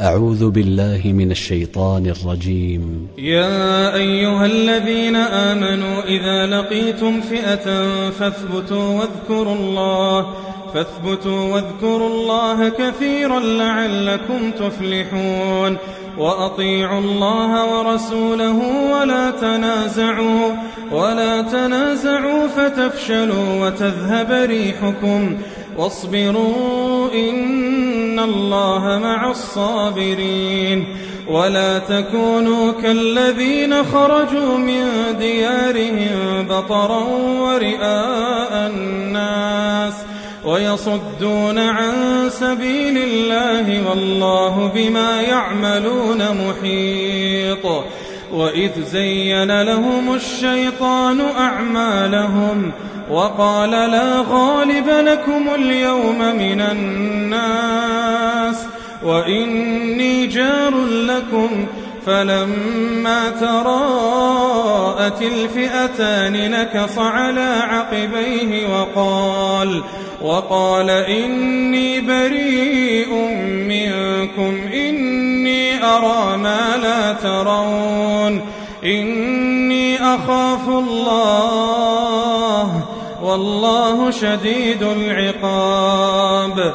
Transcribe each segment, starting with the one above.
أعوذ بالله من الشيطان الرجيم. يا أيها الذين آمنوا إذا لقيتم فئة فاثبتوا واذكروا الله فاثبتوا واذكروا الله كثيرا لعلكم تفلحون. وأطيعوا الله ورسوله ولا تنازعوا ولا تنازعوا فتفشلوا وتذهب ريحكم. واصبروا إن الله مع الصابرين ولا تكونوا كالذين خرجوا من ديارهم بطرا ورئاء الناس ويصدون عن سبيل الله والله بما يعملون محيط وإذ زين لهم الشيطان أعمالهم وقال لا غالب لكم اليوم من الناس وإني جار لكم فلما تراءت الفئتان نكص على عقبيه وقال وقال إني بريء منكم إني أرى ما لا ترون إني أخاف الله والله شديد العقاب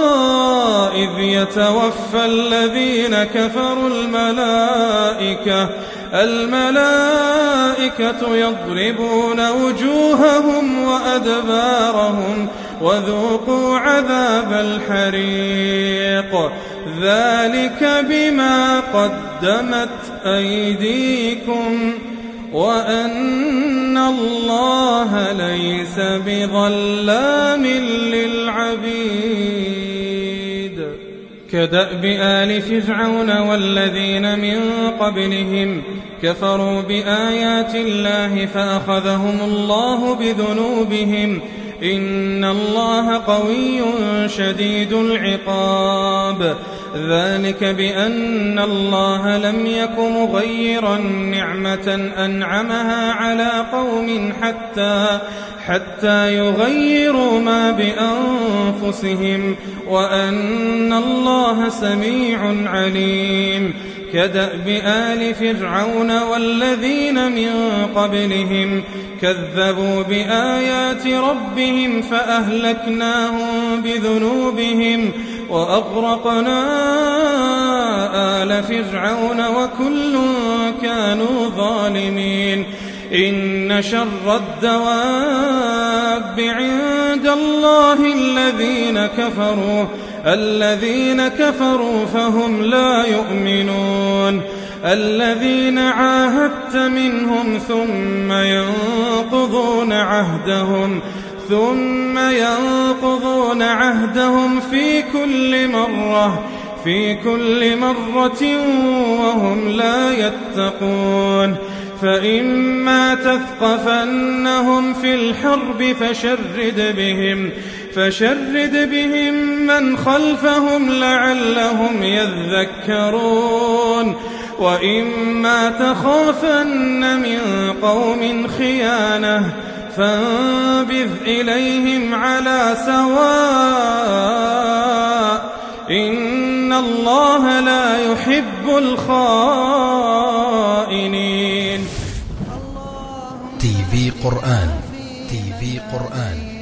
يتوفى الذين كفروا الملائكة. الملائكة يضربون وجوههم وأدبارهم وذوقوا عذاب الحريق. ذلك بما قدمت أيديكم وأن الله ليس بظلام للعبيد كدأب آل فرعون والذين من قبلهم كفروا بآيات الله فأخذهم الله بذنوبهم إن الله قوي شديد العقاب. ذلك بأن الله لم يك مغيرا نعمة أنعمها على قوم حتى حتى يغيروا ما بأنفسهم وأن الله سميع عليم. كدأب آل فرعون والذين من قبلهم كذبوا بآيات ربهم فأهلكناهم بذنوبهم وأغرقنا آل فرعون وكل كانوا ظالمين إن شر الدواب عند الله الذين كفروا الذين كفروا فهم لا يؤمنون. الذين عاهدت منهم ثم ينقضون عهدهم ثم ينقضون عهدهم في كل مرة في كل مرة وهم لا يتقون. فإما تثقفنهم في الحرب فشرد بهم فشرد بهم من خلفهم لعلهم يذكرون. وإما تخافن من قوم خيانة فانبذ إليهم على سواء. إن الله لا يحب الخائنين. تي في قرآن تي في قرآن.